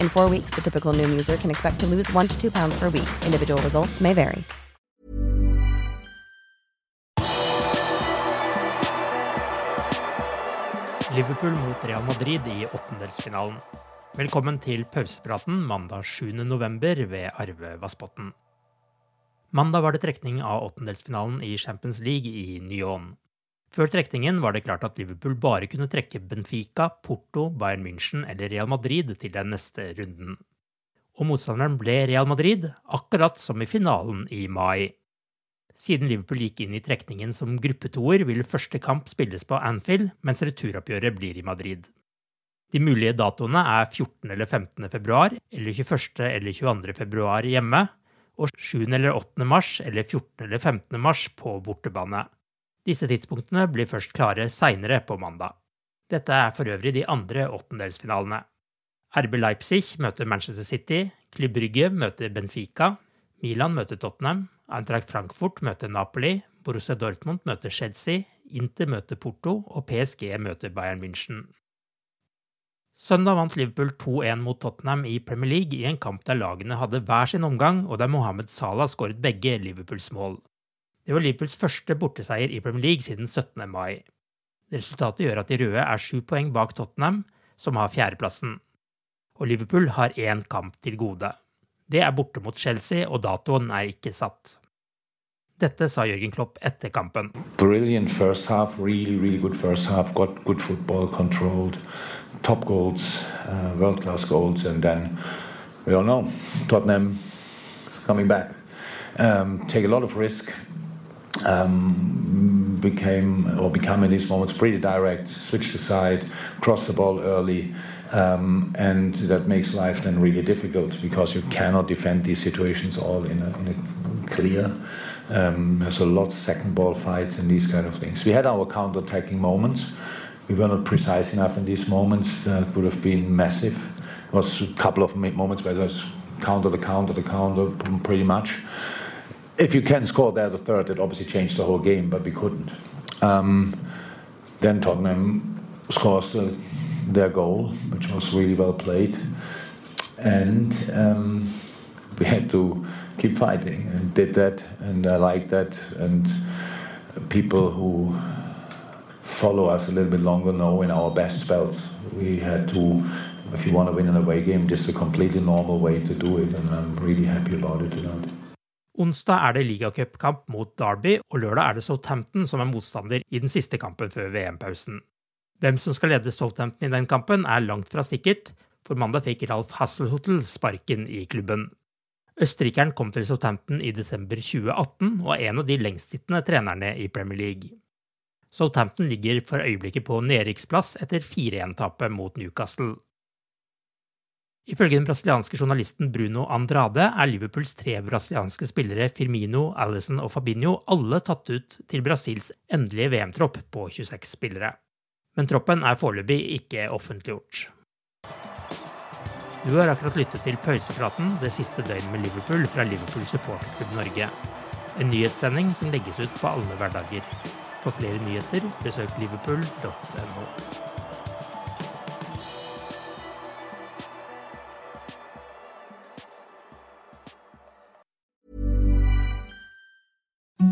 In four weeks, the typical new user can expect to lose one to two pounds per week. Individual results may vary. Liverpool mot Real Madrid i åttendelsfinalen. Velkommen til pausepraten mandag 7.11. ved Arve Vassbotn. Mandag var det trekning av åttendelsfinalen i Champions League i Nyon. Før trekningen var det klart at Liverpool bare kunne trekke Benfica, Porto, Bayern München eller Real Madrid til den neste runden. Og motstanderen ble Real Madrid, akkurat som i finalen i mai. Siden Liverpool gikk inn i trekningen som gruppetoer, vil første kamp spilles på Anfield, mens returoppgjøret blir i Madrid. De mulige datoene er 14. eller 15. februar, eller 21. eller 22. februar hjemme, og 7. eller 8. mars eller 14. eller 15. mars på bortebane. Disse tidspunktene blir først klare seinere på mandag. Dette er for øvrig de andre åttendelsfinalene. RB Leipzig møter Manchester City, Klubb Brygge møter Benfica, Milan møter Tottenham, Eintracht Frankfurt møter Napoli, Borussia Dortmund møter Chelsea, Inter møter Porto og PSG møter Bayern München. Søndag vant Liverpool 2-1 mot Tottenham i Premier League i en kamp der lagene hadde hver sin omgang, og der Mohammed Salah skåret begge Liverpools mål. Det var Liverpools første borteseier i Premier League siden 17. mai. Resultatet gjør at de røde er sju poeng bak Tottenham, som har fjerdeplassen. Og Liverpool har én kamp til gode. Det er borte mot Chelsea, og datoen er ikke satt. Dette sa Jørgen Klopp etter kampen. Brilliant first half, really, really good first half. Got good football, controlled, top goals, uh, world class goals, and then we all know Tottenham is coming back. Um, take a lot of risk. Um, became or become in these moments pretty direct. Switch the side, cross the ball early. Um, and that makes life then really difficult because you cannot defend these situations all in a, in a clear. Um, there's a lot of second ball fights and these kind of things. We had our counter-attacking moments. We were not precise enough in these moments. That would have been massive. It was a couple of moments where there's counter the counter the counter pretty much. If you can score there the third, it obviously changed the whole game, but we couldn't. Um, then Tottenham scores the their goal, which was really well played. And um, we had to keep fighting and did that, and I like that. And people who follow us a little bit longer know in our best spells we had to. If you want to win an away game, this is a completely normal way to do it, and I'm really happy about it tonight. Onsdag er det ligacupkamp mot Derby, og lørdag er det Southampton som er motstander i den siste kampen før VM-pausen. Hvem som skal lede Southampton i den kampen, er langt fra sikkert, for mandag fikk Ralf Hasselhotel sparken i klubben. Østerrikeren kom til Southampton i desember 2018 og er en av de lengstsittende trenerne i Premier League. Southampton ligger for øyeblikket på nedrykksplass etter 4-1-tapet mot Newcastle. Ifølge den brasilianske journalisten Bruno Andrade er Liverpools tre brasilianske spillere Firmino, Alison og Fabinho alle tatt ut til Brasils endelige VM-tropp på 26 spillere men troppen er foreløpig ikke offentliggjort. Du har akkurat lyttet til pausepraten det siste døgnet med Liverpool fra Liverpool supporterklubb Norge. En nyhetssending som legges ut på alle hverdager. For flere nyheter, besøk liverpool.no.